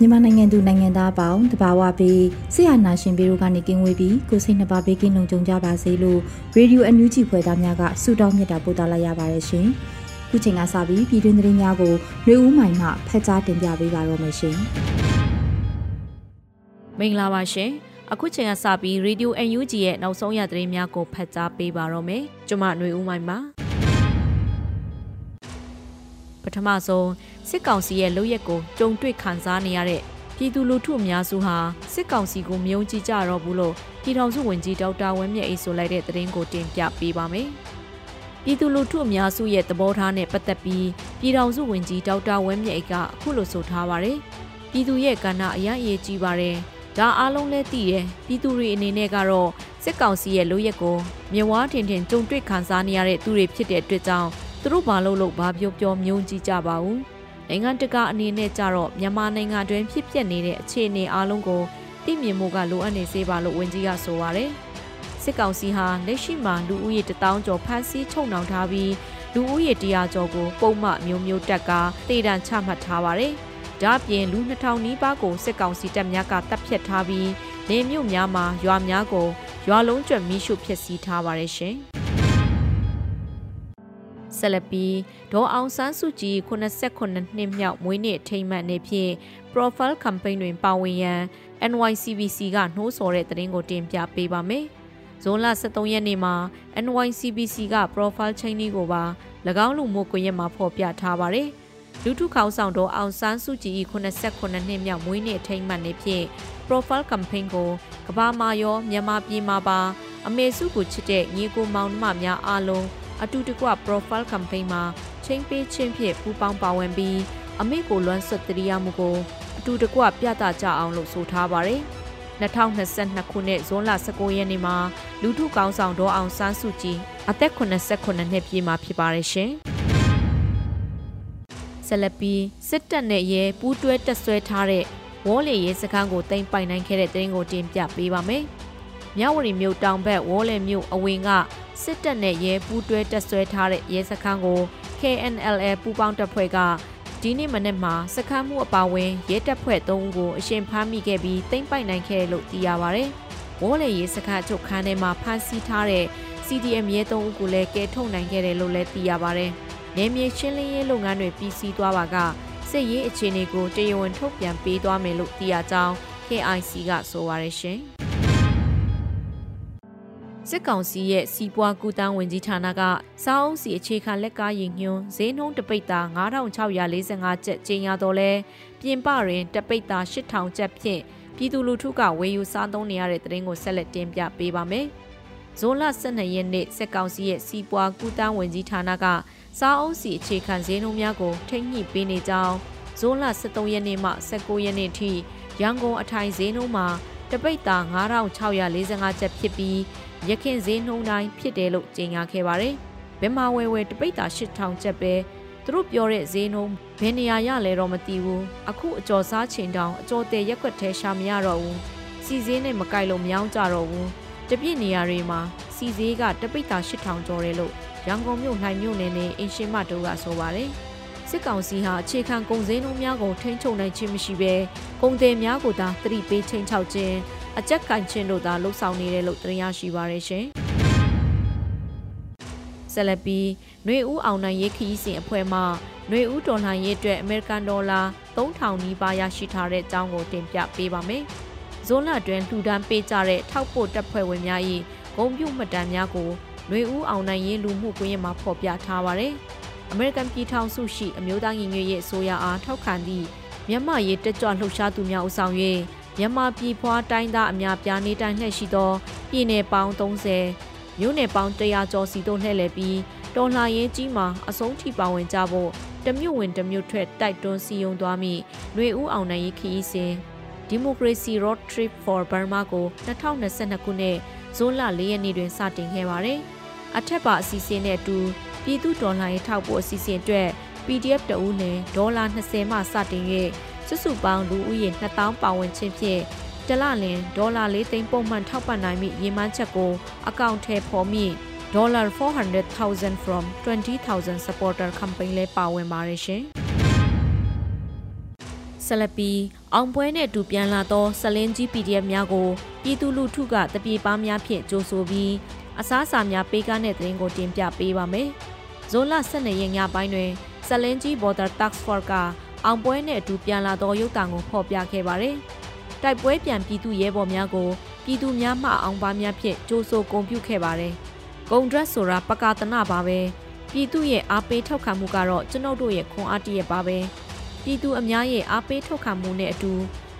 မြန်မာနိုင်ငံသူနိုင်ငံသားအပေါင်းတဘာဝပေးဆရာနာရှင်ပေတို့ကနေကင်းဝေးပြီးကိုစိတ်နှပါပေးကင်းလုံခြုံကြပါစေလို့ရေဒီယိုအန်ယူဂျီဖွယ်သားများကဆုတောင်းမြတ်တာပို့သလာရပါတယ်ရှင်။ခုချိန်ကစပြီးပြည်တွင်းသတင်းများကိုရွေဦးမိုင်မှဖတ်ကြားတင်ပြပေးပါတော့မယ်ရှင်။မင်္ဂလာပါရှင်။အခုချိန်ကစပြီးရေဒီယိုအန်ယူဂျီရဲ့နောက်ဆုံးရသတင်းများကိုဖတ်ကြားပေးပါတော့မယ်။ကျွန်မຫນွေဦးမိုင်ပါ။ပ ထမဆုံးစစ်ကောင်စီရဲ့လုပ်ရက်ကိုကြုံတွေ့ခံစားနေရတဲ့ပြည်သူလူထုအများစုဟာစစ်ကောင်စီကိုမယုံကြည်ကြတော့ဘူးလို့ပြည်ထောင်စုဝန်ကြီးဒေါက်တာဝင်းမြတ်အေးဆိုလိုက်တဲ့သတင်းကိုတင်ပြပေးပါမယ်။ပြည်သူလူထုအများစုရဲ့သဘောထားနဲ့ပတ်သက်ပြီးပြည်ထောင်စုဝန်ကြီးဒေါက်တာဝင်းမြတ်အေးကအခုလိုဆိုထားပါတယ်။ပြည်သူရဲ့ကဏ္ဍအရန်အရေးကြီးပါတယ်။ဒါအားလုံးလည်းသိတယ်။ပြည်သူတွေအနေနဲ့ကတော့စစ်ကောင်စီရဲ့လုပ်ရက်ကိုမြဝါထင်ထင်ကြုံတွေ့ခံစားနေရတဲ့သူတွေဖြစ်တဲ့အတွက်ကြောင့် သူတို့ဘာလို့လို့ဘာပြောပြောမြုံကြည့်ကြပါဘူးနိုင်ငံတကာအနေနဲ့ကြတော့မြန်မာနိုင်ငံတွင်ဖြစ်ပျက်နေတဲ့အခြေအနေအလုံးကိုသိမြင်မှုကလိုအပ်နေစေပါလို့ဝန်ကြီးကဆိုပါတယ်စစ်ကောင်စီဟာလက်ရှိမှာလူဦးရေတထောင်ကျော်ဖမ်းဆီးချုပ်နှောင်ထားပြီးလူဦးရေတရာကျော်ကိုပုံမှန်မျိုးမျိုးတက်ကတေတံချမှတ်ထားပါတယ်ဒါ့ပြင်လူ2000နီးပါးကိုစစ်ကောင်စီတပ်များကတပ်ဖြတ်ထားပြီးနေမြို့များမှာရွာများကိုရွာလုံးကျွတ်မီးရှို့ဖျက်ဆီးထားပါတယ်ရှင်။ ဆက်လက်ပြီးဒေါ်အောင်ဆန်းစုကြည်89နှစ်မြောက်မွေးနေ့အထိမ်းအမှတ်နေ့ဖြင့် profile campaign တွင်ပါဝင်ရန် NYCBC ကနှိုးဆော်တဲ့သတင်းကိုတင်ပြပေးပါမယ်။ဇွန်လ23ရက်နေ့မှာ NYCBC က profile ချိန်လေးကိုပါ၎င်းလူမှုကွန်ရက်မှာဖော်ပြထားပါတယ်။လူထုခေါင်းဆောင်တော်အောင်ဆန်းစုကြည်89နှစ်မြောက်မွေးနေ့အထိမ်းအမှတ်နေ့ဖြင့် profile campaign ကိုကဘာမာရောမြန်မာပြည်မှာပါအမေစုကိုချစ်တဲ့ညီကိုမောင်နှမများအားလုံး အတူတကွ profile campaign မှာချင်းပေးချင်းဖြင့်ပူးပေါင်းပါဝင်ပြီး အမိကိုလွမ်းဆွတ်တရိယာမှုကိုအတူတကွပြသကြအောင်လို့ဆိုထားပါတယ်။2022ခုနှစ်ဇွန်လ19ရက်နေ့မှာလူထုကောင်းဆောင်ဒေါ်အောင်ဆန်းစုကြည်အသက်89နှစ်ပြည့်မှာဖြစ်ပါတယ်ရှင်။ဆလပီစစ်တပ်နဲ့ရဲပူးတွဲတက်ဆွဲထားတဲ့ဝေါ်လေရဲစခန်းကိုတင်ပိုင်နိုင်ခဲ့တဲ့တဲ့ရင်ကိုတင်ပြပေးပါမယ်။မြဝတီမြို့တောင်ဘက်ဝေါ်လေမြို့အဝင်က စစ်တပ်နဲ့ရဲပူးတွဲတက်ဆွဲထားတဲ့ရဲစခန်းကို KNLA ပူးပေါင်းတပ်ဖွဲ့ကဒီနေ့မနေ့မှာစခန်းမှုအပါဝင်ရဲတပ်ဖွဲ့၃ဦးကိုအရှင်ဖမ်းမိခဲ့ပြီးတိမ့်ပိုက်နိုင်ခဲ့လို့သိရပါဗျ။ဝေါ်လေရဲစခန်းချုပ်ခန်းထဲမှာဖမ်းဆီးထားတဲ့ CDM ရဲ၃ဦးကိုလည်းကဲထုတ်နိုင်ခဲ့တယ်လို့လည်းသိရပါဗျ။နေမြေရှင်းလင်းရေးလုပ်ငန်းတွေပြီးစီးသွားပါကစစ်ရေးအခြေအနေကိုတရားဝင်ထုတ်ပြန်ပေးသွားမယ်လို့သိရကြောင်း KIC ကဆိုပါရရှင်။ စစ်ကောင်စီရဲ့စီးပွားကူတန်းဝင်ကြီးဌာနကစားအုပ်စီအခြေခံလက်ကားရင်ညွန်းဈေးနှုန်းတပိတ်တာ9645ကျပ်ကျင်းရတော့လဲပြင်ပတွင်တပိတ်တာ8000ကျပ်ဖြင့်ပြည်သူလူထုကဝယ်ယူစားသုံးနေရတဲ့သတင်းကိုဆက်လက်တင်ပြပေးပါမယ်။ဇွန်လ12ရက်နေ့စစ်ကောင်စီရဲ့စီးပွားကူတန်းဝင်ကြီးဌာနကစားအုပ်စီအခြေခံဈေးနှုန်းများကိုထိန်းညှိပေးနေကြောင်းဇွန်လ13ရက်နေ့မှ19ရက်နေ့ထိရန်ကုန်အထိုင်ဈေးနှုန်းမှာတပိတ်တာ9645ကျပ်ဖြစ်ပြီး ရခင်ဈေးနှုန်းတိုင်းဖြစ်တယ်လို့ကြေညာခဲ့ပါတယ်။ဘယ်မှာဝယ်ဝယ်တပိတ်တာ8000ကျပ်ပဲသူတို့ပြောတဲ့ဈေးနှုန်းဘယ်နေရာရလဲတော့မသိဘူး။အခုအကျော်စားချိန်တောင်အကျော်တဲ့ရက်ွက်ထဲရှာမရတော့ဘူး။စီဈေးနဲ့မကြိုက်လို့မယောင်းကြတော့ဘူး။တပြည့်နေရာတွေမှာစီဈေးကတပိတ်တာ8000ကျော်တယ်လို့ရန်ကုန်မြို့နှိုင်မြို့နယ်နဲ့အင်ရှင်မတို့ကဆိုပါတယ်။စစ်ကောင်စီဟာအခြေခံကုန်စည်နှုန်းများကိုထိန်းချုပ်နိုင်ခြင်းမရှိဘဲကုန်သည်များကိုသာသတိပေးချိန်ချောက်ခြင်း အကြက်ကင်ချင်းတို့သာလှုပ်ဆောင်နေတယ်လို့သိရရှိပါရရှင်။ဆလပီနှွေဦးအောင်နိုင်ရေးခီးစဉ်အဖွဲ့မှနှွေဦးတော်လှန်ရေးအတွက်အမေရိကန်ဒေါ်လာ3000နီးပါးရရှိထားတဲ့အကြောင်းကိုတင်ပြပေးပါမယ်။ဇွန်လတွင်လှူဒန်းပေးကြတဲ့ထောက်ပို့တပ်ဖွဲ့ဝင်များ၏ဂုံပြုမှတ်တမ်းများကိုနှွေဦးအောင်နိုင်ရေးလူမှုကွန်ရက်မှာဖော်ပြထားပါရယ်။အမေရိကန်ပြည်ထောင်စုရှိအမျိုးသားညီညွတ်ရေးအစိုးရအားထောက်ခံသည့်မြန်မာရေးတက်ကြွလှုပ်ရှားသူများဦးဆောင်၍ မြန်မာပြည်ဖွားတိုင်းသားအများပြားနေတိုင်းလှည့်ရှိသောပြည်내ပေါင်း30မြို့နယ်ပေါင်း100ကျော်စီတို့လှည့်လည်ပြီးတော်လှန်ရေးကြီးမှာအဆုံးထိပါဝင်ကြဖို့တမြို့ဝင်တမြို့ထွက်တိုက်တွန်းစီယုံသွားမိຫນွေဦးအောင်နိုင်ရေးခရီးစဉ် Democracy Road Trip for Burma ကို2022ခုနှစ်ဇွန်လ4ရက်နေ့တွင်စတင်ခဲ့ပါတယ်။အထက်ပါအစီအစဉ်နဲ့အတူပြည်သူတော်လှန်ရေးထောက်ပို့အစီအစဉ်အတွက် PDF တဦးနဲ့ဒေါ်လာ20မှစတင်၍ စုစုပေါင်းလူဦးရေ2000ပါဝင်ခြင်းဖြင့်တလလင်ဒေါ်လာ၄သိန်းပုံမှန်ထောက်ပံ့နိုင်မိရည်မှန်းချက်ကိုအကောင့်ထဲဖော်မိဒေါ်လာ400,000 from 20,000 supporter campaign လဲပါဝင်ပါတယ်ရှင်ဆလပီအောင်ပွဲနဲ့အတူပြန်လာသောဆလင်းကြီး PDF များကိုပြည်သူလူထုကတပြေပါများဖြင့်ကြိုဆိုပြီးအစားအစာများပေးကားတဲ့သတင်းကိုတင်ပြပေးပါမယ်။ဇွန်လ12ရက်ညပိုင်းတွင်ဆလင်းကြီး Border Task Force က အောင်ပွဲနဲ့အတူပြန်လာသောရုပ်သံကိုဖော်ပြခဲ့ပါတယ်။တိုက်ပွဲပြန်ပြည်သူရဲဘော်များကိုပြည်သူများမှအောင်ပါများဖြင့်ကြိုးဆိုဂုဏ်ပြုခဲ့ပါတယ်။ဂုံဒရက်ဆိုတာပကာတနာပါပဲ။ပြည်သူရဲ့အားပေးထောက်ခံမှုကတော့ကျွန်ုပ်တို့ရဲ့ခွန်အားတရပါပဲ။ပြည်သူအများရဲ့အားပေးထောက်ခံမှုနဲ့အတူ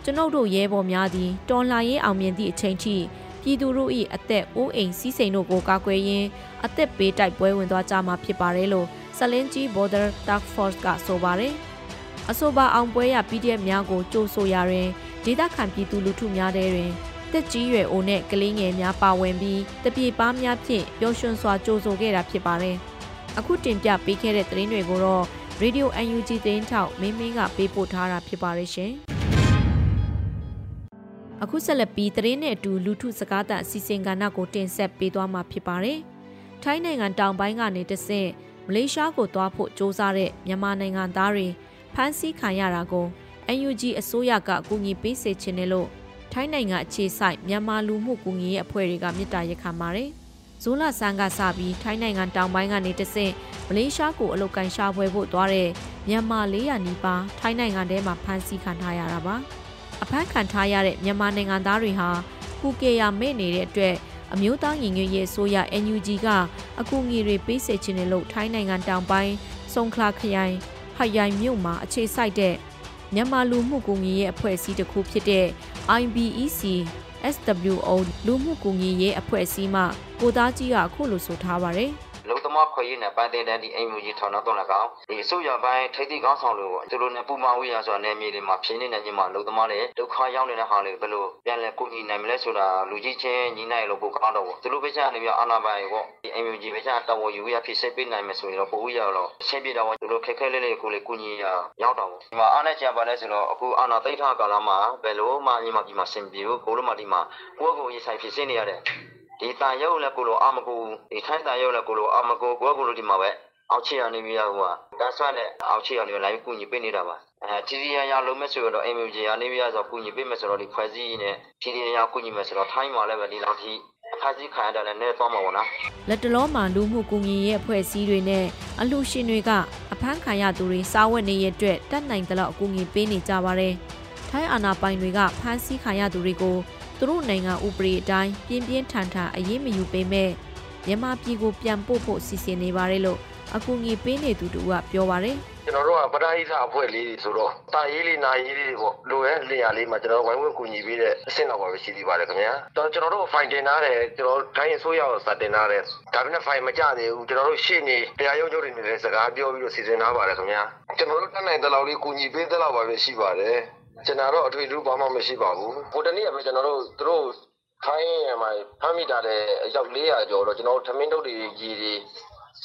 ကျွန်ုပ်တို့ရဲဘော်များသည်တော်လှန်ရေးအောင်မြင်သည့်အချိန်ထိပြည်သူတို့၏အသက်အိုးအိမ်စီးစိမ်တို့ကိုကာကွယ်ရင်းအသက်ပေးတိုက်ပွဲဝင်သွားကြမှာဖြစ်ပါတယ်လို့ဆလင်းကြီး Border Task Force ကဆိုပါတယ်။ အဆိုပါအောင်ပွဲရ PDF များကိုကြိုးဆိုရတွင်ဒေသခံပြည်သူလူထုများထဲတွင်တက်ကြီးရွယ်အိုနဲ့ကလေးငယ်များပါဝင်ပြီးတပြေပါများဖြင့်ပျော်ရွှင်စွာကြိုးဆိုခဲ့တာဖြစ်ပါတယ်။အခုတင်ပြပေးခဲ့တဲ့သတင်းတွေကိုတော့ Radio UNG သတင်းထောက်မင်းမင်းကပေးပို့ထားတာဖြစ်ပါတယ်ရှင်။အခုဆက်လက်ပြီးသတင်းနဲ့အတူလူထုစကားသံအစီအစဉ်ကဏ္ဍကိုတင်ဆက်ပေးသွားမှာဖြစ်ပါတယ်။ထိုင်းနိုင်ငံတောင်ပိုင်းကနေတဆင့်မလေးရှားကိုသွားဖို့စ조사တဲ့မြန်မာနိုင်ငံသားတွေ ဖမ်းဆီးခံရတာကို UNG အစိုးရကအကူအညီပေးစေချင်တယ်လို့ထိုင်းနိုင်ငံအခြေစိုက်မြန်မာလူမှုကူညီရေးအဖွဲ့တွေကမြစ်တာရက်ခံပါတယ်။ဇိုးလာဆန်းကစပြီးထိုင်းနိုင်ငံတောင်ပိုင်းကနေတဆင့်မလေးရှားကိုအလုကန်ရှာဖွေဖို့သွားတဲ့မြန်မာ400နီးပါးထိုင်းနိုင်ငံထဲမှာဖမ်းဆီးခံထားရတာပါ။အဖမ်းခံထားရတဲ့မြန်မာနိုင်ငံသားတွေဟာကူကေယာမဲ့နေတဲ့အတွက်အမျိုးသားညီညွတ်ရေးအစိုးရ NUG ကအကူအညီတွေပေးစေချင်တယ်လို့ထိုင်းနိုင်ငံတောင်ပိုင်းစုံခလာခရိုင် ဟရိုင်မြို့မှာအခြေစိုက်တဲ့မြန်မာလူမှုကူညီရေးအဖွဲ့အစည်းတစ်ခုဖြစ်တဲ့ IBEC SWO လူမှုကူညီရေးအဖွဲ့အစည်းမှကိုသားကြီးကအခုလိုဆိုထားပါတယ်။လုံ သမားခွေရေးနဲ့ပိုင်းတဲ့တဲ့ဒီအိမ်မူကြီးထောင်တော့လည်းကောင်းဒီစုရပိုင်းထိတ်တိကောင်းဆောင်လို့သူတို့နဲ့ပူမောင်ဝိရဆိုတာနယ်မြေတွေမှာဖြင်းနေတဲ့ညီမလုံသမားတွေဒုက္ခရောက်နေတဲ့ဟာတွေဘယ်လိုပြန်လဲကိုညီနိုင်မလဲဆိုတာလူကြီးချင်းညီနိုင်လို့ပိုကောင်းတော့ဘူးသူတို့ပဲချနေပြအာနာပိုင်ပေါ့ဒီအိမ်မူကြီးပဲချတော်ဝယူရဖြစ်စိတ်ပေးနိုင်မယ်ဆိုရင်တော့ပိုဦးရတော့ရှင်းပြတော့သူတို့ခက်ခဲလေးလေးကိုလေကိုညီရရောက်တော့ဘူးဒီမှာအားနဲ့ချပါလဲဆိုတော့အခုအာနာသိထားကာလမှာဘယ်လိုမှညီမကြီးမှာစင်ပြေဘူးကိုလိုမှဒီမှာကိုယ့်ကိုယ်ရေးဆိုင်ဖြစ်နေရတယ် ဒီတန်ရုပ်လည်းကိုလိုအာမကိုဒီထိုင်းတန်ရုပ်လည်းကိုလိုအာမကိုကိုကကိုလိုဒီမှာပဲအောက်ချီရနေပြီးတော့ဟိုကတန်းဆွတ်နဲ့အောက်ချီရနေလိုက်ကူညီပေးနေတာပါအဲတီစီရရလုံးမဲ့ဆိုတော့ MUJ ရနေပြီးတော့ကူညီပေးမယ်ဆိုတော့ဒီဖွဲ့စည်းနဲ့တီစီရကူညီမယ်ဆိုတော့ထိုင်းမှာလည်းပဲဒီလောက်ထိအခါကြီးခံရတယ်နဲ့တော့မှာပေါ့နော်လက်တလုံးမှာလူမှုကူညီရေးအဖွဲ့အစည်းတွေနဲ့အလှရှင်တွေကအဖမ်းခံရသူတွေစားဝတ်နေရတဲ့တက်နိုင်တဲ့လောက်အကူအညီပေးနေကြပါတယ်ထိုင်းအာဏာပိုင်တွေကဖမ်းဆီးခံရသူတွေကို သူတို့နိုင်ငံဥပဒေအတိုင်းပြင်းပြင်းထန်ထန်အရေးမယူပေးမဲ့မြန်မာပြည်ကိုပြန်ပို့ဖို့စီစဉ်နေပါတယ်လို့အကူအညီပေးနေသူတို့ကပြောပါတယ်ကျွန်တော်တို့ကပဒဟိသအဖွဲ့လေးဆိုတော့တာရေးလေးနာရေးလေးပေါ့လိုရဲလျာလေးမှာကျွန်တော်ဝိုင်းဝန်းကူညီပေးတဲ့အဆင့်တော့ပါပဲရှိသေးပါတယ်ခင်ဗျာတော့ကျွန်တော်တို့ဖိုင်တင်ထားတယ်ကျွန်တော်တိုင်းအစိုးရကိုစတင်ထားတယ်ဒါပေမဲ့ဖိုင်မကြသေးဘူးကျွန်တော်တို့ရှေ့နေတရားရုံးချုပ်တွေနဲ့စကားပြောပြီးတော့စီစဉ်ထားပါတယ်ခင်ဗျာကျွန်တော်တို့တက်နိုင်တဲ့လောက်လေးကူညီပေးတဲ့လောက်ပါပဲရှိပါတယ် ကျွန်တော်တို့အထွေထူးဘာမှမရှိပါဘူးဟိုတနေ့ကပဲကျွန်တော်တို့သူတို့ခိုင်းရမှာဖမ်းမိတာတဲ့အယောက်400ကျော်တော့ကျွန်တော်တို့ထမင်းတုပ်တွေကြီးတွေ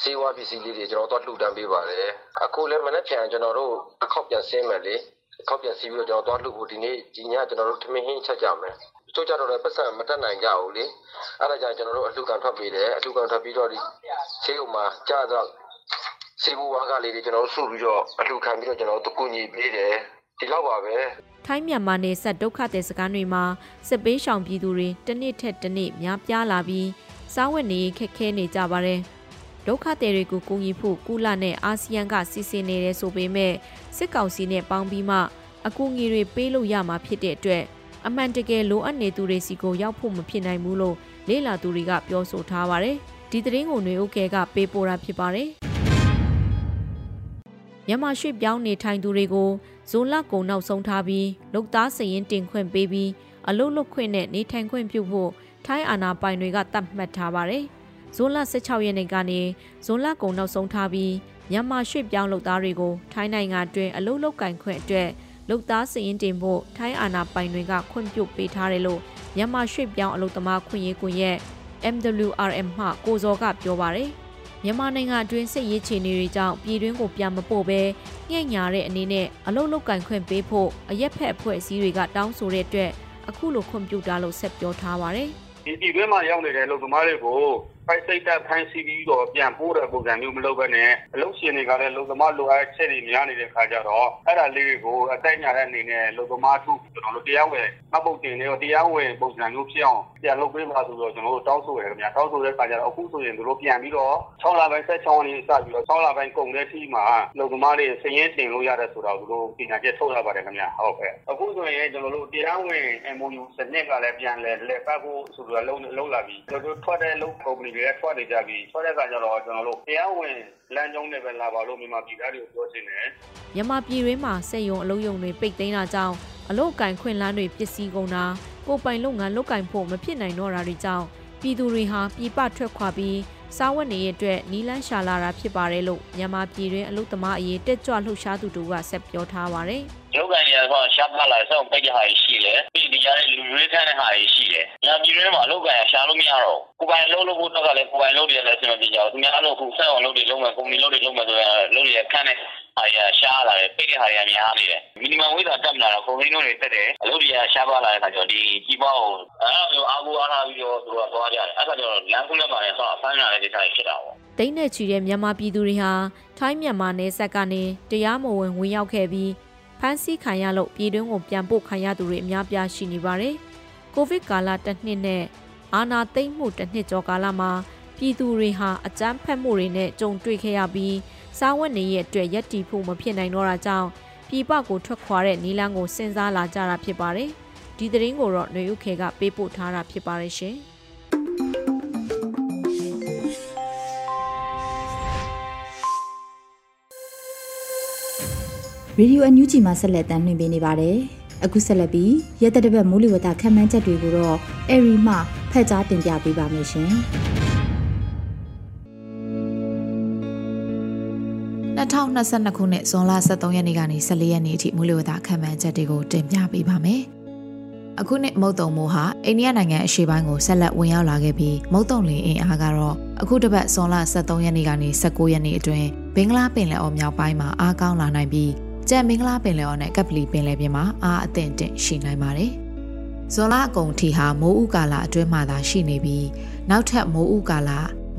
စေဝါပစ္စည်းလေးတွေကျွန်တော်တို့လှူဒန်းပေးပါတယ်အခုလည်းမနေ့ပြန်ကျွန်တော်တို့အခောက်ပြန်ဆင်းမယ်လေအခောက်ပြန်စီးပြီးတော့ကျွန်တော်တို့လှူဖို့ဒီနေ့ဒီညကျွန်တော်တို့ထမင်းဟင်းချက်ကြမယ်ချိုးကြတော့လည်းပတ်စံမတက်နိုင်ကြဘူးလေအဲ့ဒါကြောင့်ကျွန်တော်တို့အလှူခံထွက်ပေးတယ်အလှူခံထွက်ပြီးတော့ဒီခြေဥမှာကြာတော့စေဘူဝါကလေးတွေကျွန်တော်တို့စုပြီးတော့အလှူခံပြီးတော့ကျွန်တော်တို့ကူညီပေးတယ် ဒီလောက်ပါပဲထိုင်းမြန်မာနယ်စပ်ဒုက္ခသည်စခန်းတွေမှာစစ်ပေးရှောင်ပြည်သူတွေတစ်နှစ်ထက်တစ်နှစ်များပြားလာပြီးစားဝတ်နေခက်ခဲနေကြပါတယ်။ဒုက္ခသည်တွေကိုကူညီဖို့ကုလနဲ့အာဆီယံကစီစဉ်နေတယ်ဆိုပေမဲ့စစ်ကောင်စီနဲ့ပေါင်းပြီးမှအကူအညီတွေပေးလို့ရမှာဖြစ်တဲ့အတွက်အမှန်တကယ်လိုအပ်နေသူတွေစီကိုရောက်ဖို့မဖြစ်နိုင်ဘူးလို့လေ့လာသူတွေကပြောဆိုထားပါတယ်။ဒီသတင်းကိုຫນွေဦးကဲကပေးပို့တာဖြစ်ပါတယ်။မြန်မာရွှေ့ပြောင်းနေထိုင်သူတွေကို ဇွန်လကုန်နောက်ဆုံးထားပြီးလုတ်သားစရင်တင်ခွင့်ပေးပြီးအလုတ်လုတ်ခွင့်နဲ့နေထိုင်ခွင့်ပြုဖို့ထိုင်းအာဏာပိုင်တွေကတတ်မှတ်ထားပါတယ်။ဇွန်လ16ရက်နေ့ကနေဇွန်လကုန်နောက်ဆုံးထားပြီးမြန်မာရွှေ့ပြောင်းလုတ်သားတွေကိုထိုင်းနိုင်ငံအတွင်းအလုတ်လုတ်ကင်ခွင့်အတွက်လုတ်သားစရင်တင်ဖို့ထိုင်းအာဏာပိုင်တွေကခွင့်ပြုပေးထားတယ်လို့မြန်မာရွှေ့ပြောင်းအလုတ်သမားခွင့်ရေးကွန်ရက် MWRM မှကိုဇော်ကပြောပါတယ်။ မြန်မာနိုင်ငံအတွင်းစစ်ရေးခြေနေတွေကြောင့်ပြည်တွင်းကိုပြန်မပို့ဘဲညှက်ညာတဲ့အနေနဲ့အလုတ်လုတ်ကင်ခွင့်ပေးဖို့အရက်ဖက်အဖွဲ့အစည်းတွေကတောင်းဆိုတဲ့အတွက်အခုလိုခွင့်ပြုတာလို့ဆက်ပြောထားပါတယ်။ဒီပြည်တွင်းမှာရောက်နေတဲ့လူသမားတွေကို ဖိုက်စိတ်တက်ဖန်စီပြီးတော့ပြန်ပို့တဲ့ပုံစံမျိုးမလုပ်ဘဲနဲ့အလုပ်ရှင်တွေကလည်းလုံသမားလိုအပ်ချက်တွေများနေတဲ့ခါကျတော့အဲ့ဒါလေးတွေကိုအတိုက်ညာတဲ့အနေနဲ့လုံသမားထုကျွန်တော်တို့တရားဝင်မှတ်ပုတ်တင်နေတော့တရားဝင်ပုံစံမျိုးဖြစ်အောင်ပြန်လုပ်ပေးပါဆိုတော့ကျွန်တော်တို့တောင်းဆိုရခင်ဗျာတောင်းဆိုတဲ့ခါကျတော့အခုဆိုရင်တို့ပြန်ပြီးတော့6လပိုင်း16ရက်နေ့စပြီးတော့6လပိုင်းကုန်တဲ့အထိမှာလုံသမားတွေစည်ရင်းတင်လို့ရတယ်ဆိုတော့တို့ပညာချက်ထုတ်ရပါတယ်ခင်ဗျာဟုတ်ကဲ့အခုဆိုရင်ကျွန်တော်တို့တရားဝင် MOU စနစ်ကလည်းပြန်လဲလက်ပတ်ဖို့ဆိုပြီးတော့လုံးလုံးလာပြီးတို့ထွက်တဲ့လုံကုမ္ပဏီတွေထွက်နေကြပြီ ထွက်တဲ့အခါကျတော့ ကျွန်တော်တို့ တရားဝင်လမ်းကြောင်းနဲ့ပဲ လာပါလို့ မြန်မာပြည်သားတွေကို ပြောချင်တယ် မြန်မာပြည်တွင်းမှာ စက်ယုံအလုံးယုံတွေ ပိတ်သိမ်းတာကြောင့် အလုတ်ကင်ခွင့်လန်းတွေပစ္စည်းကုန်တာ ကိုပိုင်လုပ်ငန်း လုပ်ကင်ဖို့ မဖြစ်နိုင်တော့တာတွေကြောင့် ပြည်သူတွေဟာ ပြည်ပထွက်ခွာပြီး စားဝတ်နေရတဲ့နီလန်းရှာလာတာဖြစ်ပါတယ်လို့မြန်မာပြည်တွင်အလုသမားအရေးတက်ကြွလှုပ်ရှားသူတို့ကဆက်ပြောထားပါတယ်။ရုပ်ကန်တွေကတော့ရှားပါလာဆောင်းပိတ်တဲ့ဟာရှိတယ်။ပြီးဒီကြားတဲ့လူရွေးခန်းတဲ့ဟာရှိတယ်။ညာပြည်တွင်းမှာအလုကန်ရှားလို့မရတော့ဘူး။ကိုပိုင်လုံးလို့ဖို့တော့ကလည်းကိုပိုင်လုံးတွေလည်းအဆင်မပြေကြဘူး။သူများလို့ခုဆက်အောင်လုပ်တွေလုပ်မယ်၊ကုမ္ပဏီလုပ်တွေလုပ်မယ်ဆိုရင်လုပ်ရခန်းတဲ့ ဟာရရှားလာတယ်ပိတ်တဲ့ဟာရများနေတယ်မီနီမမ်ဝေးတာတက်မလာတော့ကုန်ရင်းတို့တွေတက်တယ်အလုပ်တွေကရှားပါလာတဲ့ခါကျတော့ဒီကြီးပွားကိုအဲ့လိုအာဘူအားထားပြီးတော့သူကသွားကြတယ်အဲ့ဒါကျတော့လမ်းကူးလက်ပါနဲ့ဆောက်အဖမ်းရတဲ့ဒေသတွေဖြစ်တာပေါ့တိတ်နဲ့ချီတဲ့မြန်မာပြည်သူတွေဟာထိုင်းမြန်မာနယ်စပ်ကနေတရားမဝင်ဝင်ရောက်ခဲ့ပြီးဖမ်းဆီးခံရလို့ပြည်တွင်းကိုပြန်ပို့ခံရသူတွေအများပြားရှိနေပါတယ်။ကိုဗစ်ကာလတစ်နှစ်နဲ့အာနာသိမ့်မှုတစ်နှစ်ကျော်ကာလမှာပြည်သူတွေဟာအကြမ်းဖက်မှုတွေနဲ့ကြုံတွေ့ခဲ့ရပြီး စားဝတ်နေရဲ့အတွက်ရက်တီဖို့မဖြစ်နိုင်တော့တာကြောင့်ပြည်ပကိုထွက်ခွာတဲ့နီလန်းကိုစဉ်းစားလာကြတာဖြစ်ပါတယ်။ဒီသတင်းကိုတော့ຫນွေဥခေကပေးပို့ထားတာဖြစ်ပါတယ်ရှင်။ရေဒီယိုအန်ယူဂျီမှာဆက်လက်တင်ပြနေပါတယ်။အခုဆက်လက်ပြီးရက်သက်တပတ်မိုးလေဝသခန့်မှန်းချက်တွေကိုတော့အရီမှဖက်ကြားတင်ပြပေးပါမယ်ရှင်။ 2022ခုနှစ်ဇွန်လ23ရက်နေ့ကနေ14ရက်နေ့အထိမိုးလေဝသခန့်မှန်းချက်တွေကိုတင်ပြပေးပါမယ်။အခုနှစ်မုတ်တုံမိုးဟာအိန္ဒိယနိုင်ငံအရှေ့ပိုင်းကိုဆက်လက်ဝင်ရောက်လာခဲ့ပြီးမုတ်တုံလင်အင်အားကတော့အခုတစ်ပတ်ဇွန်လ23ရက်နေ့ကနေ19ရက်နေ့အတွင်းဘင်္ဂလားပင်လယ်အော်မြောက်ပိုင်းမှာအားကောင်းလာနိုင်ပြီးကြံမင်္ဂလာပင်လယ်အော်နဲ့ကပ်ပလီပင်လယ်ပြင်မှာအားအသင့်တင့်ရှိနိုင်ပါတယ်။ဇွန်လအကုန်ထိဟာမိုးဥကာလအတွင်းမှာသာရှိနေပြီးနောက်ထပ်မိုးဥကာလ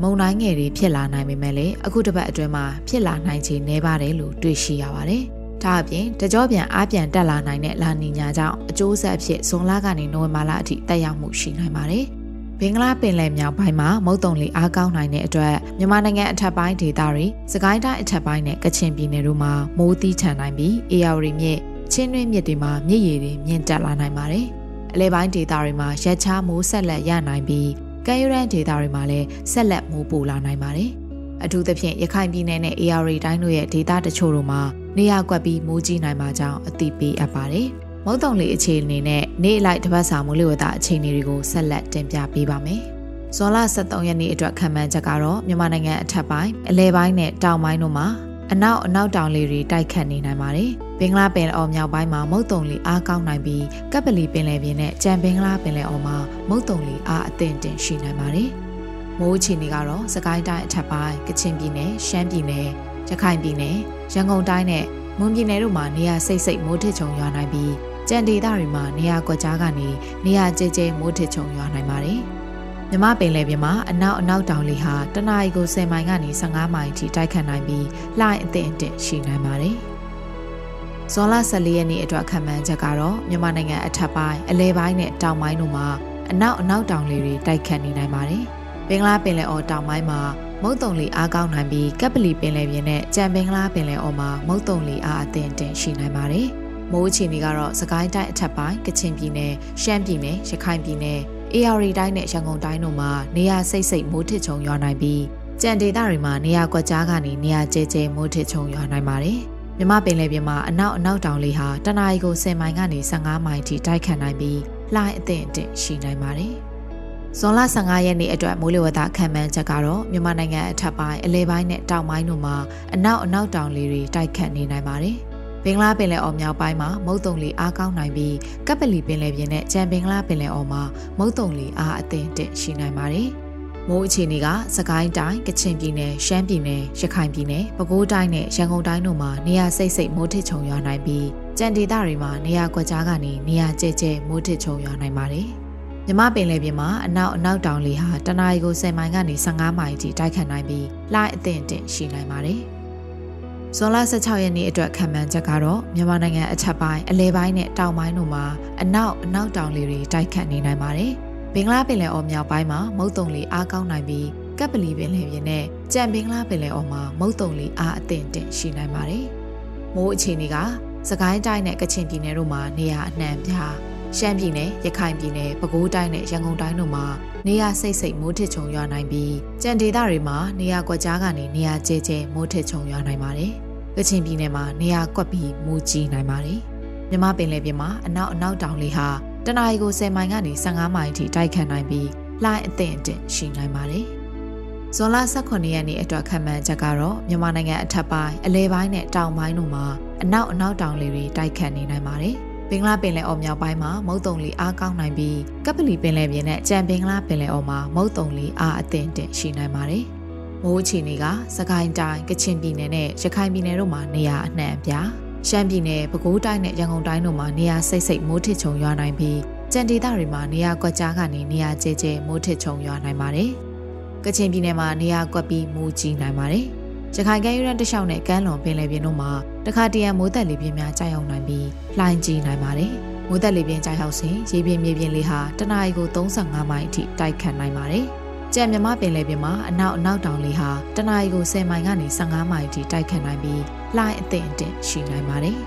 မုန်တိုင်းငယ်တွေဖြစ်လာနိုင်ပေမဲ့လည်းအခုတစ်ပတ်အတွင်းမှာဖြစ်လာနိုင်ခြေနည်းပါတယ်လို့တွေ့ရှိရပါတယ်။ဒါအပြင်တကြောပြန်အားပြန်တက်လာနိုင်တဲ့လာနီညာကြောင့်အကျိုးဆက်အဖြစ်ဇွန်လကနေနိုဝင်ဘာလအထိတက်ရောက်မှုရှိနိုင်ပါတယ်။ဘင်္ဂလားပင်လယ်မြောက်ပိုင်းမှာမုတ်တုံလေအားကောင်းနိုင်တဲ့အတွက်မြန်မာနိုင်ငံအထက်ပိုင်းဒေသတွေစကိုင်းတိုင်းအထက်ပိုင်းနဲ့ကချင်ပြည်နယ်တို့မှာမိုးသီးထန်နိုင်ပြီးအေရဝတီမြစ်ချင်းတွင်းမြစ်တွေမှာမြစ်ရည်တွေမြင့်တက်လာနိုင်ပါတယ်။အလဲပိုင်းဒေသတွေမှာရက်ချားမိုးဆက်လက်ရနိုင်ပြီး ကမ်းရိုးတန်းဒေသတွေမှာလည်းဆက်လက်မိုးပိုလာနိုင်ပါတယ်။အထူးသဖြင့်ရခိုင်ပြည်နယ်နဲ့ AR တိုင်းတို့ရဲ့ဒေသတချို့တို့မှာနေရာကွက်ပြီးမိုးကြီးနိုင်မှာကြောင်းအသိပေးအပ်ပါတယ်။မုတ်တုံလေးအခြေအနေနဲ့နေ့အလိုက်တစ်ပတ်စာမိုးလေဝသအခြေအနေတွေကိုဆက်လက်တင်ပြပေးပါမယ်။ဇွန်လ23ရက်နေ့အတွက်ခံမှန်းချက်ကတော့မြန်မာနိုင်ငံအထက်ပိုင်းအလဲပိုင်းနဲ့တောင်ပိုင်းတို့မှာအနောက်အနောက်တောင်လေတွေတိုက်ခတ်နေနိုင်ပါတယ်။ ဘင်္ဂလားပင်လယ်အော်မြောက်ပိုင်းမှာမုတ်တုံလီအားကောင်းနိုင်ပြီးကပ်ပလီပင်လယ်ပြင်နဲ့ကြံဘင်္ဂလားပင်လယ်အော်မှာမုတ်တုံလီအားအသင့်တင်ရှိနိုင်ပါတယ်။မိုးချီနေကတော့စကိုင်းတိုင်းအထက်ပိုင်းကချင်ပြည်နယ်ရှမ်းပြည်နယ်ရခိုင်ပြည်နယ်ရန်ကုန်တိုင်းနဲ့မွန်ပြည်နယ်တို့မှာနေရာစိတ်စိတ်မိုးထစ်ချုံရွာနိုင်ပြီးကြံဒေသတွေမှာနေရာကွက်ကြားကနေနေရာကျဲကျဲမိုးထစ်ချုံရွာနိုင်ပါတယ်။မြမပင်လယ်ပြင်မှာအနောက်အနောက်တောင်လေဟာတနအီကို10မိုင်ကနေ15မိုင်အထိတိုက်ခတ်နိုင်ပြီးလှိုင်းအသင့်အင့်ရှိနိုင်ပါတယ်။ ဇွန်လ14ရက်နေ့အတွက်ခံမှန်းချက်ကတော့မြန်မာနိုင်ငံအထက်ပိုင်းအလဲပိုင်းနဲ့တောင်ပိုင်းတို့မှာအနောက်အနောက်တောင်လေတွေတိုက်ခတ်နေနိုင်ပါတယ်။ဘင်္ဂလားပင်လယ်အော်တောင်ပိုင်းမှာမုတ်တုံလီအားကောင်းနိုင်ပြီးကပ်ပလီပင်လယ်ပြင်နဲ့ကြံပင်ကလားပင်လယ်အော်မှာမုတ်တုံလီအားအသင့်တင်ရှိနိုင်ပါတယ်။မိုးအခြေအနေကတော့စကိုင်းတိုင်းအထက်ပိုင်းကချင်ပြည်နယ်ရှမ်းပြည်နယ်ရခိုင်ပြည်နယ်အေရီတိုင်းနဲ့ရန်ကုန်တိုင်းတို့မှာနေရာစိတ်စိတ်မိုးထစ်ချုံရွာနိုင်ပြီးကြံဒေသတွေမှာနေရာကွက်ကြားကနေနေရာကျဲကျဲမိုးထစ်ချုံရွာနိုင်ပါတယ်။ မြမပင်လယ်ပြင်မှာအနောက်အနောက်တောင်လေဟာတနအီကို10မိုင်ကနေ15မိုင်ထိတိုက်ခတ်နိုင်ပြီးလှိုင်းအသင့်အင့်ရှိနိုင်ပါတယ်။ဇွန်လ15ရက်နေ့အတွက်မိုးလေဝသခန့်မှန်းချက်ကတော့မြန်မာနိုင်ငံအထက်ပိုင်းအလဲပိုင်းနဲ့တောင်ပိုင်းတို့မှာအနောက်အနောက်တောင်လေတွေတိုက်ခတ်နေနိုင်ပါတယ်။ဘင်္ဂလားပင်လယ်အော်မြောက်ပိုင်းမှာမုတ်တုံလီအားကောင်းနိုင်ပြီးကပ်ပလီပင်လယ်ပြင်နဲ့ကြံဘင်္ဂလားပင်လယ်အော်မှာမုတ်တုံလီအားအသင့်တက်ရှိနိုင်ပါတယ်။ မိုးအခြေအနေကစကိုင်းတိုင်းကချင်ပြည်နယ်ရှမ်းပြည်နယ်ရခိုင်ပြည်နယ်ပဲခူးတိုင်းနဲ့ရန်ကုန်တိုင်းတို့မှာနေရာစိတ်စိတ်မိုးထစ်ချုံရွာနိုင်ပြီးကြံဒေသတွေမှာနေရာကွက်ကြားကနေနေရာကျဲကျဲမိုးထစ်ချုံရွာနိုင်ပါတယ်။မြမပင်လယ်ပြင်မှာအနောက်အနောက်တောင်လေဟာတနအီကို10မိုင်ကနေ15မိုင်အထိတိုက်ခတ်နိုင်ပြီးလှိုင်းအသင့်အင့်ရှိနိုင်ပါတယ်။ဇွန်လ16ရက်နေ့အတွက်ခံမှန်းချက်ကတော့မြန်မာနိုင်ငံအထက်ပိုင်းအလဲပိုင်းနဲ့တောင်ပိုင်းတို့မှာအနောက်အနောက်တောင်လေတွေတိုက်ခတ်နေနိုင်ပါတယ်။ ဘင်္ဂလားပင်လယ်အော်မြောက်ပိုင်းမှာမုတ်တုံလေအားကောင်းနိုင်ပြီးကပ်ပလီပင်လယ်ပြင်နဲ့ကြံဘင်္ဂလားပင်လယ်အော်မှာမုတ်တုံလေအားအသင့်အင့်ရှိနိုင်ပါတယ်။မိုးအခြေအနေကစကိုင်းတိုင်းနဲ့ကချင်ပြည်နယ်တို့မှာနေရာအနှံ့ပြားရှမ်းပြည်နယ်ရခိုင်ပြည်နယ်ပဲခူးတိုင်းနဲ့ရန်ကုန်တိုင်းတို့မှာနေရာစိတ်စိတ်မိုးထစ်ချုံရွာနိုင်ပြီးကြံဒေသတွေမှာနေရာကွက်ကြားကနေနေရာကျဲကျဲမိုးထစ်ချုံရွာနိုင်ပါတယ်။ကချင်ပြည်နယ်မှာနေရာကွက်ပြီးမိုးကြီးနိုင်ပါတယ်။မြမပင်လယ်ပြင်မှာအနောက်အနောက်တောင်လေဟာ တနအီကို10မိုင်ကနေ15မိုင်အထိတိုက်ခတ်နိုင်ပြီးလှိုင်းအသင့်အင့်ရှိနိုင်ပါတယ်။ဇွန်လ18ရက်နေ့အတွက်ခံမှန်းချက်ကတော့မြန်မာနိုင်ငံအထက်ပိုင်းအလဲပိုင်းနဲ့တောင်ပိုင်းတို့မှာအနောက်အနောက်တောင်လေတွေတိုက်ခတ်နေနိုင်ပါတယ်။ဘင်္ဂလားပင်လယ်အော်မြောက်ပိုင်းမှာမုတ်တုံလီအားကောင်းနိုင်ပြီးကပလီပင်လယ်ပြင်နဲ့ကြံဘင်္ဂလားပင်လယ်အော်မှာမုတ်တုံလီအားအသင့်တင်ရှိနိုင်ပါတယ်။မိုးအခြေအနေကစကိုင်းတိုင်းကချင်ပြည်နယ်နဲ့ရခိုင်ပြည်နယ်တို့မှာနေရာအနှံ့အပြား ရှမ်းပြည်နယ်ပဲခူးတိုင်းနဲ့ရန်ကုန်တိုင်းတို့မှာနေရာစိတ်စိတ်မိုးထစ်ချုံရွာနိုင်ပြီးကြံဒေသတွေမှာနေရာကွက်ကြားကနေနေရာကျဲကျဲမိုးထစ်ချုံရွာနိုင်ပါတယ်။ကချင်ပြည်နယ်မှာနေရာကွက်ပြီးမိုးကြီးနိုင်ပါတယ်။ရခိုင်ကမ်းရိုးတန်းတစ်လျှောက်နဲ့ကမ်းလွန်ပင်လယ်ပြင်တို့မှာတခါတရံမိုးသက်လေပြင်းများကြာရောက်နိုင်ပြီးလှိုင်းကြီးနိုင်ပါတယ်။မိုးသက်လေပြင်းကြာရောက်စဉ်ရေပြင်မြေပြင်လေဟာတနအီကို35မိုင်အထိတိုက်ခတ်နိုင်ပါတယ်။ ကြံမြမပင်လယ်ပြင်မှာအနောက်အနောက်တောင်လေဟာတနအီကို10မိုင်ကနေ15မိုင်အထိတိုက်ခတ်နိုင်ပြီးလှိုင်းအသင့်အင့်ရှိနိုင်ပါတယ်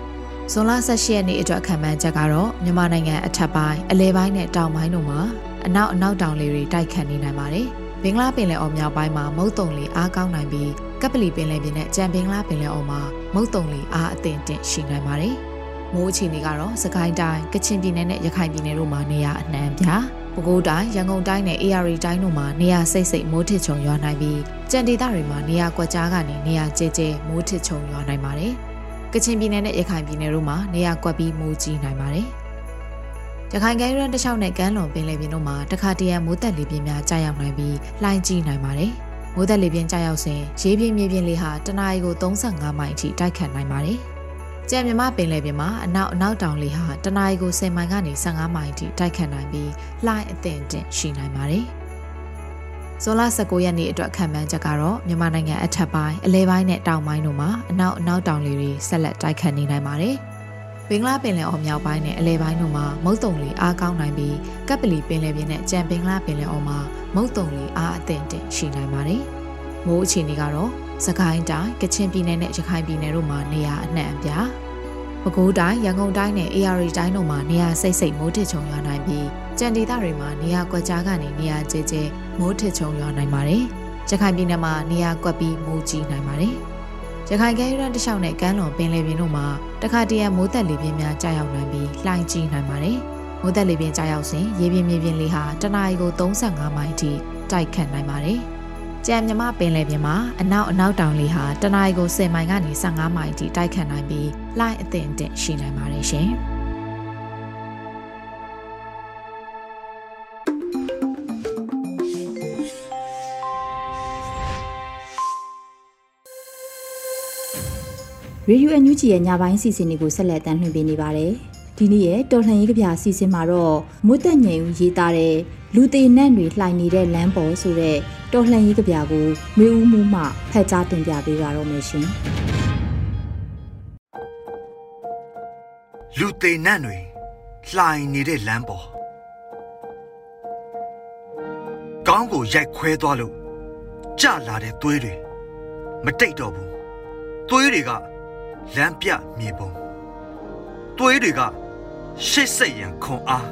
။ဇွန်လ18ရက်နေ့အတွက်ခံမှန်းချက်ကတော့မြန်မာနိုင်ငံအထက်ပိုင်းအလဲပိုင်းနဲ့တောင်ပိုင်းတို့မှာအနောက်အနောက်တောင်လေတွေတိုက်ခတ်နေနိုင်ပါတယ်။ဘင်္ဂလားပင်လယ်အော်မြောက်ပိုင်းမှာမုတ်တုံလီအားကောင်းနိုင်ပြီးကပလီပင်လယ်ပြင်နဲ့ကြံဘင်္ဂလားပင်လယ်အော်မှာမုတ်တုံလီအားအသင့်တင့်ရှိနိုင်ပါတယ်။မိုးအခြေအနေကတော့စကိုင်းတိုင်းကချင်ပြည်နယ်နဲ့ရခိုင်ပြည်နယ်တို့မှာနေရာအနှံ့ပြား ပဲခူးတိုင်းရန်ကုန်တိုင်းနဲ့ AR တိုင်းတို့မှာနေရာစိတ်စိတ်မိုးထစ်ချုံရွာနိုင်ပြီးကြံဒေသတွေမှာနေရာကွက်ကြားကနေနေရာကျဲကျဲမိုးထစ်ချုံရွာနိုင်ပါတယ်။ကချင်ပြည်နယ်နဲ့ရခိုင်ပြည်နယ်တို့မှာနေရာကွက်ပြီးမိုးကြီးနိုင်ပါတယ်။ရခိုင်ကမ်းရိုးတန်းတစ်လျှောက်နဲ့ကမ်းလွန်ပင်လယ်ပြင်တို့မှာတခါတရံမိုးသက်လေပြင်းများကြာရောက်နိုင်ပြီးလှိုင်းကြီးနိုင်ပါတယ်။မိုးသက်လေပြင်းကြာရောက်စဉ်ရေပြင်းမြေပြင်းလေဟာတနအီကို35မိုင်အထိတိုက်ခတ်နိုင်ပါတယ်။ ကြံမြမပင်လယ်ပြင်မှာအနောက်အနောက်တောင်လေဟာတနအီကို10မိုင်ကနေ15မိုင်အထိတိုက်ခတ်နိုင်ပြီးလှိုင်းအသင့်အင့်ရှိနိုင်ပါတယ်။ဇွန်လ19ရက်နေ့အတွက်ခံမှန်းချက်ကတော့မြန်မာနိုင်ငံအထက်ပိုင်းအလဲပိုင်းနဲ့တောင်ပိုင်းတို့မှာအနောက်အနောက်တောင်လေတွေဆက်လက်တိုက်ခတ်နေနိုင်ပါတယ်။ဘင်္ဂလားပင်လယ်အော်မြောက်ပိုင်းနဲ့အလဲပိုင်းတို့မှာမုတ်တုံလီအားကောင်းနိုင်ပြီးကပ်ပလီပင်လယ်ပြင်နဲ့ကြံဘင်္ဂလားပင်လယ်အော်မှာမုတ်တုံလီအားအသင့်တင်ရှိနိုင်ပါတယ်။မိုးအခြေအနေကတော့ စကိုင်းတိုင်းကချင်ပြည်နယ်နဲ့ရခိုင်ပြည်နယ်တို့မှာနေရာအနှံ့အပြားပဲခူးတိုင်းရန်ကုန်တိုင်းနဲ့ AR တိုင်းတို့မှာနေရာစိတ်စိတ်မိုးထစ်ချုံရွာနိုင်ပြီးကြံဒေသတွေမှာနေရာကွက်ကြားကနေနေရာကျဲကျဲမိုးထစ်ချုံရွာနိုင်ပါတယ်။ရခိုင်ပြည်နယ်မှာနေရာကွက်ပြီးမိုးကြီးနိုင်ပါတယ်။ရခိုင်ကမ်းရိုးတန်းတစ်လျှောက်နဲ့ကမ်းလွန်ပင်လယ်ပြင်တို့မှာတခါတရံမိုးသက်လေပြင်းများကြာရောက်နိုင်ပြီးလှိုင်းကြီးနိုင်ပါတယ်။မိုးသက်လေပြင်းကြာရောက်စဉ်ရေပြင်မြေပြင်လေဟာတနအီကို35မိုင်အထိတိုက်ခတ်နိုင်ပါတယ်။ ကြံမြမပင်လယ်ပြင်မှာအနောက်အနောက်တောင်လေဟာတနအီကို10မိုင်ကနေ15မိုင်အထိတိုက်ခတ်နိုင်ပြီးလှိုင်းအသင့်အင့်ရှိနိုင်ပါတယ်ရှင်။ Radio NUG ရဲ့ညပိုင်းစီစဉ်တွေကိုဆက်လက်တင်ပြနေပါတယ်။ဒီနေ့ရဲ့တော်လှန်ရေးကဗျာစီစဉ်မှာတော့မွတ်သက်ငယ်ဦးရေးသားတဲ့ လူသေးနတ်တွေလှိုင်နေတဲ့လမ်းပေါ်ဆိုတဲ့တော်လှန်ရေးကဗျာကိုမျိုးဦးမှုမှဖတ်ကြားတင်ပြပေးပါတော့မယ်ရှင်။လူသေးနတ်တွေလှိုင်နေတဲ့လမ်းပေါ်ကောင်းကိုရိုက်ခွဲသွားလို့ကြလာတဲ့သွေးတွေမတိတ်တော့ဘူးသွေးတွေကလမ်းပြမြေပုံသွေးတွေကရှစ်ဆက်ရန်ခွန်အား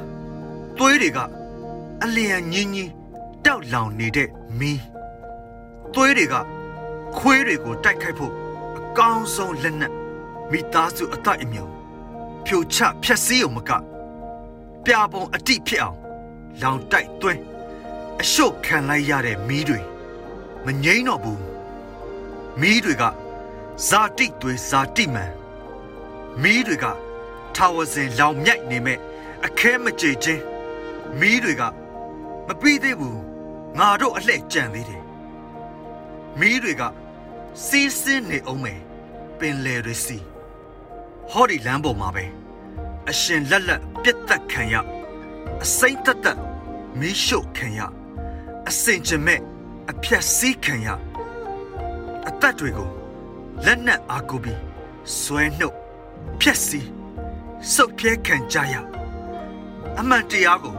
သွေးတွေက အလျံညင်းကြီးတောက်လောင်နေတဲ့မီးသွေးတွေကခွေးတွေကိုတိုက်ခိုက်ဖို့အကောင်းဆုံးလက်နက်မိသားစုအသက်အမြုံဖြိုချဖျက်ဆီးအောင်မကပြပုံအတိဖြစ်အောင်လောင်တိုက်သွင်းအရှုပ်ခံလိုက်ရတဲ့မီးတွေမငိမ့်တော့ဘူးမီးတွေကဇာတိသွေးဇာတိမန်မီးတွေကထာဝစဉ်လောင်မြိုက်နေမဲ့အခဲမကြေခြင်းမီးတွေက မပြီးသေးဘူးငါတို့အလှဲ့ကြံသေးတယ်မီးတွေကစီးစင်းနေအောင်မယ်ပင်လယ်တွေစီဟောဒီလမ်းပေါ်မှာပဲအရှင်လက်လက်ပြက်သက်ခံရအစိမ့်သက်သက်မီးရှို့ခံရအစင်ချမဲ့အဖြတ်စည်းခံရအသက်တွေကိုလက်နက်အားကိုပြီးဆွဲနှုတ်ဖြက်စီးစုပ်ပြဲခံကြရအမှန်တရားကို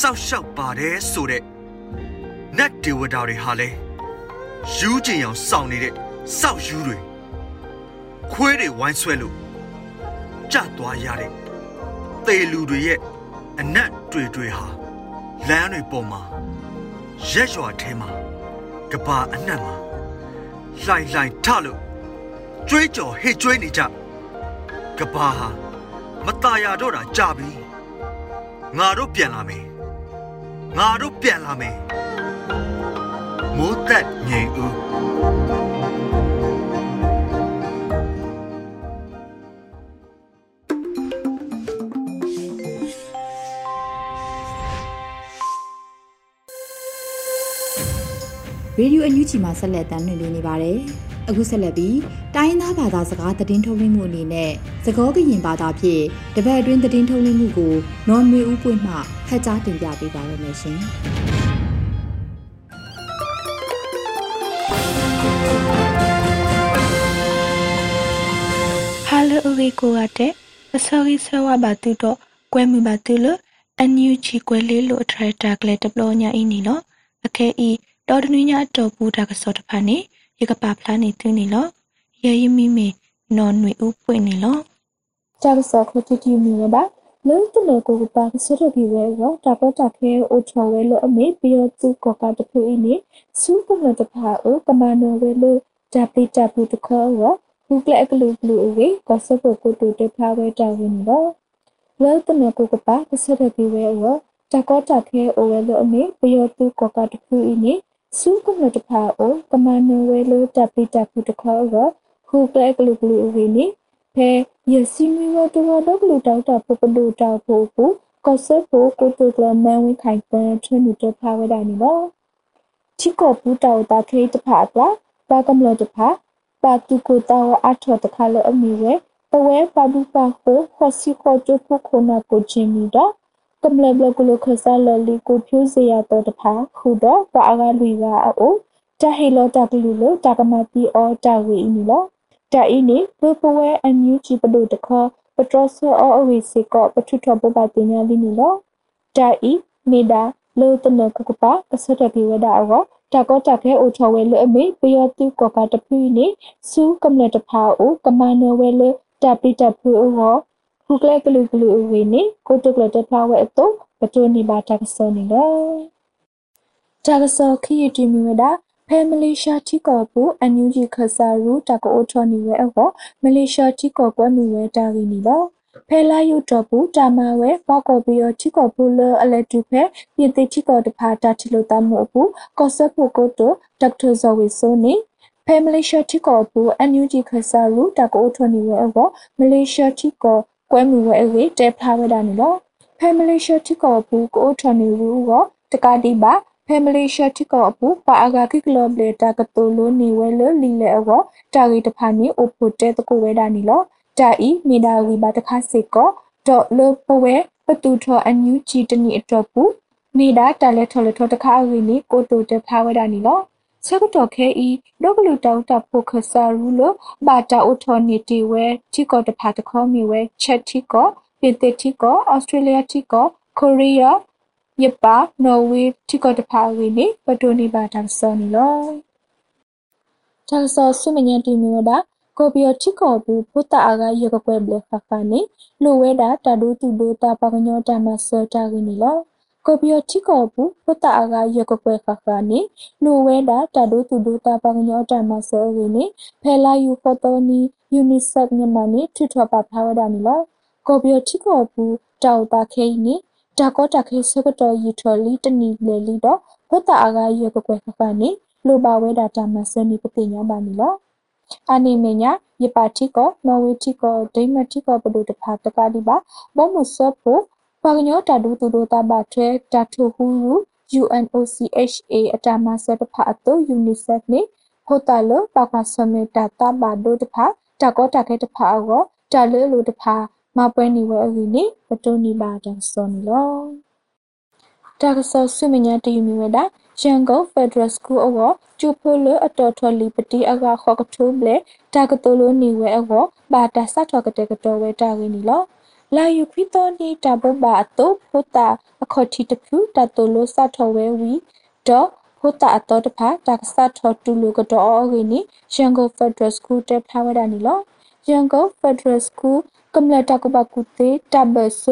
စောက်ရှောက်ပါတယ်ဆိုတဲ့နတ်ဒေဝတာတွေဟာလဲယူးကျင်အောင်စောင့်နေတဲ့စောက်ယူးတွေခွေးတွေဝိုင်းဆွဲလို့ကြသွားရတဲ့သေလူတွေရဲ့အနက်တွေတွေဟာလမ်းတွေပေါ်မှာရက်ရွာထဲမှာကဘာအနှံ့မှာလှိုင်လှိုင်ထလို့ကြွေးကြော်ဟစ်ကြွေးနေကြကဘာဟာမตายရတော့တာကြပြီငါတို့ပြန်လာမယ် ငါတို့ပြန်လာမယ်မိုးသက်ငြိမ်ဦးရေဒီယိုအန်ယူဂျီမှာဆက်လက်တင်ပြနေပါတယ်။ အခုဆက်လက်ပြီးတိုင်းသားဘာသာစကားသတင်းထုတ်လွှင့်မှုအနေနဲ့သကောကရင်ဘာသာဖြင့်တပတ်အတွင်းသတင်းထုတ်လွှင့်မှုကိုနော်နွေဦးပွင့်မှဖတ်ကြားတင်ပြပေးပါရမရှင်။ Hello uri ko ate asori sawa batu to kwe mi batu lo anu chi kwe le lo attractor kle deplo nya ini lo ake i တော်တနည်းညာတော်ပူတာကစောတဖာနေ ရကပါဖလာနေသူနေလောရေယမီမီနော်နွေဥပွင့်နေလောကြောက်စောခတိတီမီရပါလုံးတလေကိုပါကစရပြီဝဲရောတပတ်တခဲအိုချော်ဝဲလို့အမေပြီးတော့သူကကတဖူအင်းနေစူပမတဖာအိုကမန်နိုဝဲလို့တပိတပူတခေါ်ရောဘူကလက်ကလူဘလူအဝေကစပကိုတူတဖာဝဲတာဝင်တော့လုံးတလေကိုကပါကစရပြီဝဲရောတကောတခဲအိုဝဲလို့အမေပြီးတော့သူကကတဖူအင်းနေ စုကမတဖာအိုကမနဝဲလိုတပ်ပိတပ်ဖူတခေါ်ရဟူကလကလူကလူဝီနီဖဲယစီမီဝတဝဒကလူတောက်တာပပလူတောက်ဖို့ကိုကောဆပ်ဖို့ကိုတူကလမန်ဝိခိုင်ပန်ထွန်းတဖာဝဲတိုင်းနော်ချီကောပူတောက်တာခေတဖာတော့ပါကမလတဖာပါတူကိုတောက်အထောတခါလအမီဝဲပဝဲပါဘူးပါကိုခေါ်စီခေါ်ကျဖို့ခုနာကိုချင်းမီတော့ ကမ္လဘလကလခဆာလလီကိုဖြူစရာတော့တဖာခုတော့ပါအကလူကအိုတဟေလောတကလူလို့တကမပီအောတဝေအီနီလောတအီနီဘပဝဲအန်ယူချီပဒုတခပထရဆောအောအဝေစီကောပထုထဘပပညာလီနီလောတအီမေဒါလောတနကကပကဆတပိဝဒအောတကောတခဲအိုချောဝဲလအမေပယောတုကောကတပူနီစူကမ္လတဖာအိုကမနဝဲလတပိတပူအော ခုကလကလူကလူဝေနေကိုတုကလတဖာဝဲအတော့ပတိုနေပါတကစောနေလောတကစောခရီတီမီဝဒဖဲမလေးရှားတီကောပူအန်ယူဂျီခဆာရူတကောထောနီဝဲအောမလေးရှားတီကောပွဲမီဝဲတာရီနီလောဖဲလာယုတော့ဘူးတာမဝဲပေါကောပြီးတော့တီကောပူလအလက်တူဖဲပြည်တိတီကောတဖာတာတီလိုတမို့ဘူးကောဆပ်ဖို့ကိုတိုဒေါက်တာဇော်ဝီဆိုနေဖဲမလေးရှားတီကောပူအန်ယူဂျီခဆာရူတကောထောနီဝဲအောမလေးရှားတီကော ကွဲမှုဝဲအဝေးတဲဖာဝဲတာနီလောဖဲမလေးရှားတိကောဘူးကိုထနီရူကိုတကတိပါဖဲမလေးရှားတိကောဘူးပါအဂါကိကလောဘလေတာကတိုလိုနေဝဲလလီလေအောတာဂီတဖာနီအိုဖိုတဲတကိုဝဲတာနီလောတာဤမီဒါဝီပါတခါစေကောဒေါ်လပဝဲပတူထောအန်ယူဂျီတနီအတော့ဘူးမီဒါတာလက်ထော်လက်ထော်တခါအဝီနီကိုတိုတဲဖာဝဲတာနီလော ဆက်တော့ခဲဤလောကလူတောင်းတဖို့ခဆာရူလိုဘာတာအိုထော်နီတီဝဲချီကောတဖာတခေါမီဝဲချက်ချီကောပြင်သစ်တီကောဩစတြေးလျတီကောကိုရီးယားယပါနော်ဝေထိကတဖာဝေနေပတိုနေပါတာစောနီလောတာစောဆုမညတီမီဝဒကိုပီယတိကောဘူးဖုတအာဂယကကွဲဘလခဖာနေလိုဝဲတာတာဒူတူဒူတာပကညောတာမဆောတာရင်းနီလောကိုပီယတိကောဘူးဖုတအာဂယကကွဲခဖာနေလို ဝဲတာတာဒူတူဒူတာပကညောတာမဆောရင်းနီဖဲလာယူဖော်တိုနီယူနီဆက်မြန်မာနေထွထွပါဖာဝဒနီလောကိုပီယတိကောဘူးတောက်တာခဲနီဒါကောတာခဲဆကတော်ရီထော်လီတနီလေလီတော့ဖုတအာဂယကကွဲခဖာနေလိုပါဝဲတာတာမဆောနီပတိညာပါနီလောအာနိမေညာယပါတိကောနော်ဝေတိကောဒိမတိကောပဒုတဖာတကတိပါဘောမဆဖို့ ပါကညောတာဒုတူဒိုတာဘထွဲတာထုဟူရူ UNOCHA အတာမဆတဖာအတု UNICEF နေဟိုတာလပါကဆမေတာတာဘာဒုတဖာတကောတခဲတဖာအောတာလေလိုတဖာမပွဲနေဝဲအကြီးနေပတုန်နီပါတန်စောနီလောတာကဆောဆုမညာတယူမီဝဒါရန်ကုန်ဖက်ဒရယ်စကူအောကျူဖိုလအတော်ထော်လီပတိအကခေါကထုဘလေတာကတိုလိုနေဝဲအောဘာတာဆတ်ထော်ကတဲ့ကတော်ဝဲတာရင်းနီလော လာယူခရီတိုနီတာဘဘာအတုဖိုတာအခေါ်တီတခုတာတိုလိုဆတ်ထော်ဝဲဝီတော့ဖိုတာအတော်တဖာတာကဆတ်ထော်တူလိုကတော်အောရင်းနီရန်ကုန်ဖက်ဒရယ်စကူတက်ဖာဝဲတာနီလောရန်ကုန်ဖက်ဒရယ်စကူကမ္လတာကဘကုတေတဘဆ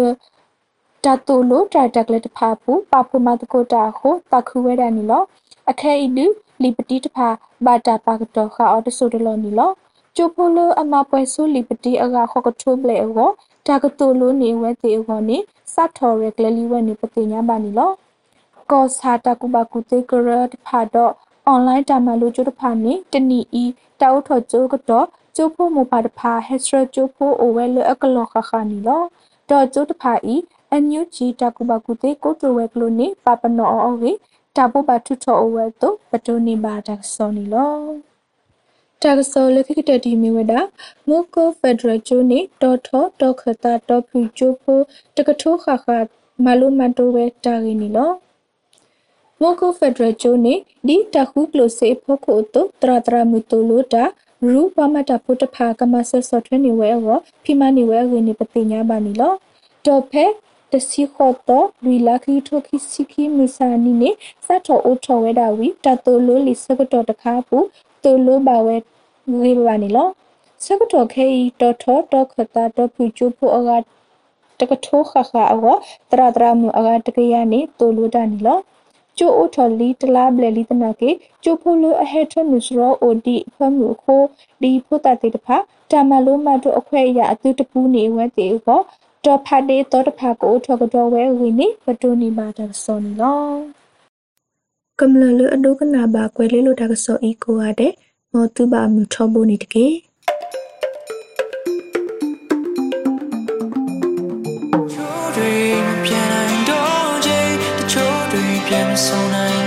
တာတိုလိုတာတက်ကလက်တဖာပူပါဖူမတကိုတာခိုတခုဝဲတာနီလောအခဲအီလူလီပတိတဖာဘာတာပါကတော့ခါအော်တဆိုတလောနီလော ကျိုဖိုလိုအမပွဲဆူလီပတိအကခေါကထုဘလေအောတာကတိုလိုနေဝဲတေအောနေစတ်ထော်ရကလလီဝဲနေပတိညာပါနီလောကောစာတာကုဘကုတေကရတဖာတော့အွန်လိုင်းတာမလို့ကျိုးတဖာနေတနီဤတောက်ထော်ကျိုးကတော့ကျိုးဖို့မပါတဖာဟက်စထရကျိုးဖို့အိုဝဲလအကလောခခနီလောတော့ကျိုးတဖာဤအန်ယူဂျီတာကုဘကုတေကိုတိုဝဲကလိုနေပပနောအောဝေတာပုပါထုထောအဝဲတုပတိုနေပါတာစောနီလော တာကစောလခိကတတီမီဝဒမုကိုဖက်ဒရယ်ချိုနေဒေါ်ထောဒေါ်ခတာဒေါ်ဖူချိုဖိုတကထိုးခါခါမလိုမန်တိုဝဲတာရင်းနီလောမုကိုဖက်ဒရယ်ချိုနေဒီတခုကလိုစေဖို့ကိုတုတရတရမူတိုလိုတာရူပမတာဖုတဖာကမဆဆော့ထွဲနေဝဲအောဖိမနေဝဲရင်းနေပတိညာပါနီလောတော့ဖဲတစီခေါ်တော့လူလာခီထိုခီစီခီမူစာနီနေစတ်တော်အိုထော်ဝဲတာဝီတတိုလိုလီစကတော်တခါပူ တိုလိုပါဝဲဝေပါနီလောစကတော်ခဲဤတော်ထောတော်ခတာတော်ဖူချူဖူအကတကထိုးခခအောတရတရမူအကတကရနေတိုလိုတာနီလောကျိုအိုထော်လီတလားဘလေလီတနာကေကျိုဖိုလိုအဟဲထွနုစရောအိုဒီဖမှုခိုဒီဖုတတေတဖာတာမလိုမတို့အခွဲအရာအတူတပူးနေဝဲတေကိုတော့ဖတ်ဒေတော့တဖာကိုထောကတော့ဝဲဝီနေပတူနီမာတဆောနီလော ကမ္လလအဒုကနာဘာကွယ်လေးလိုတာကဆောအီကိုရတဲ့မောတူဘာမြူထောဘိုနေတကေဒီကနေ့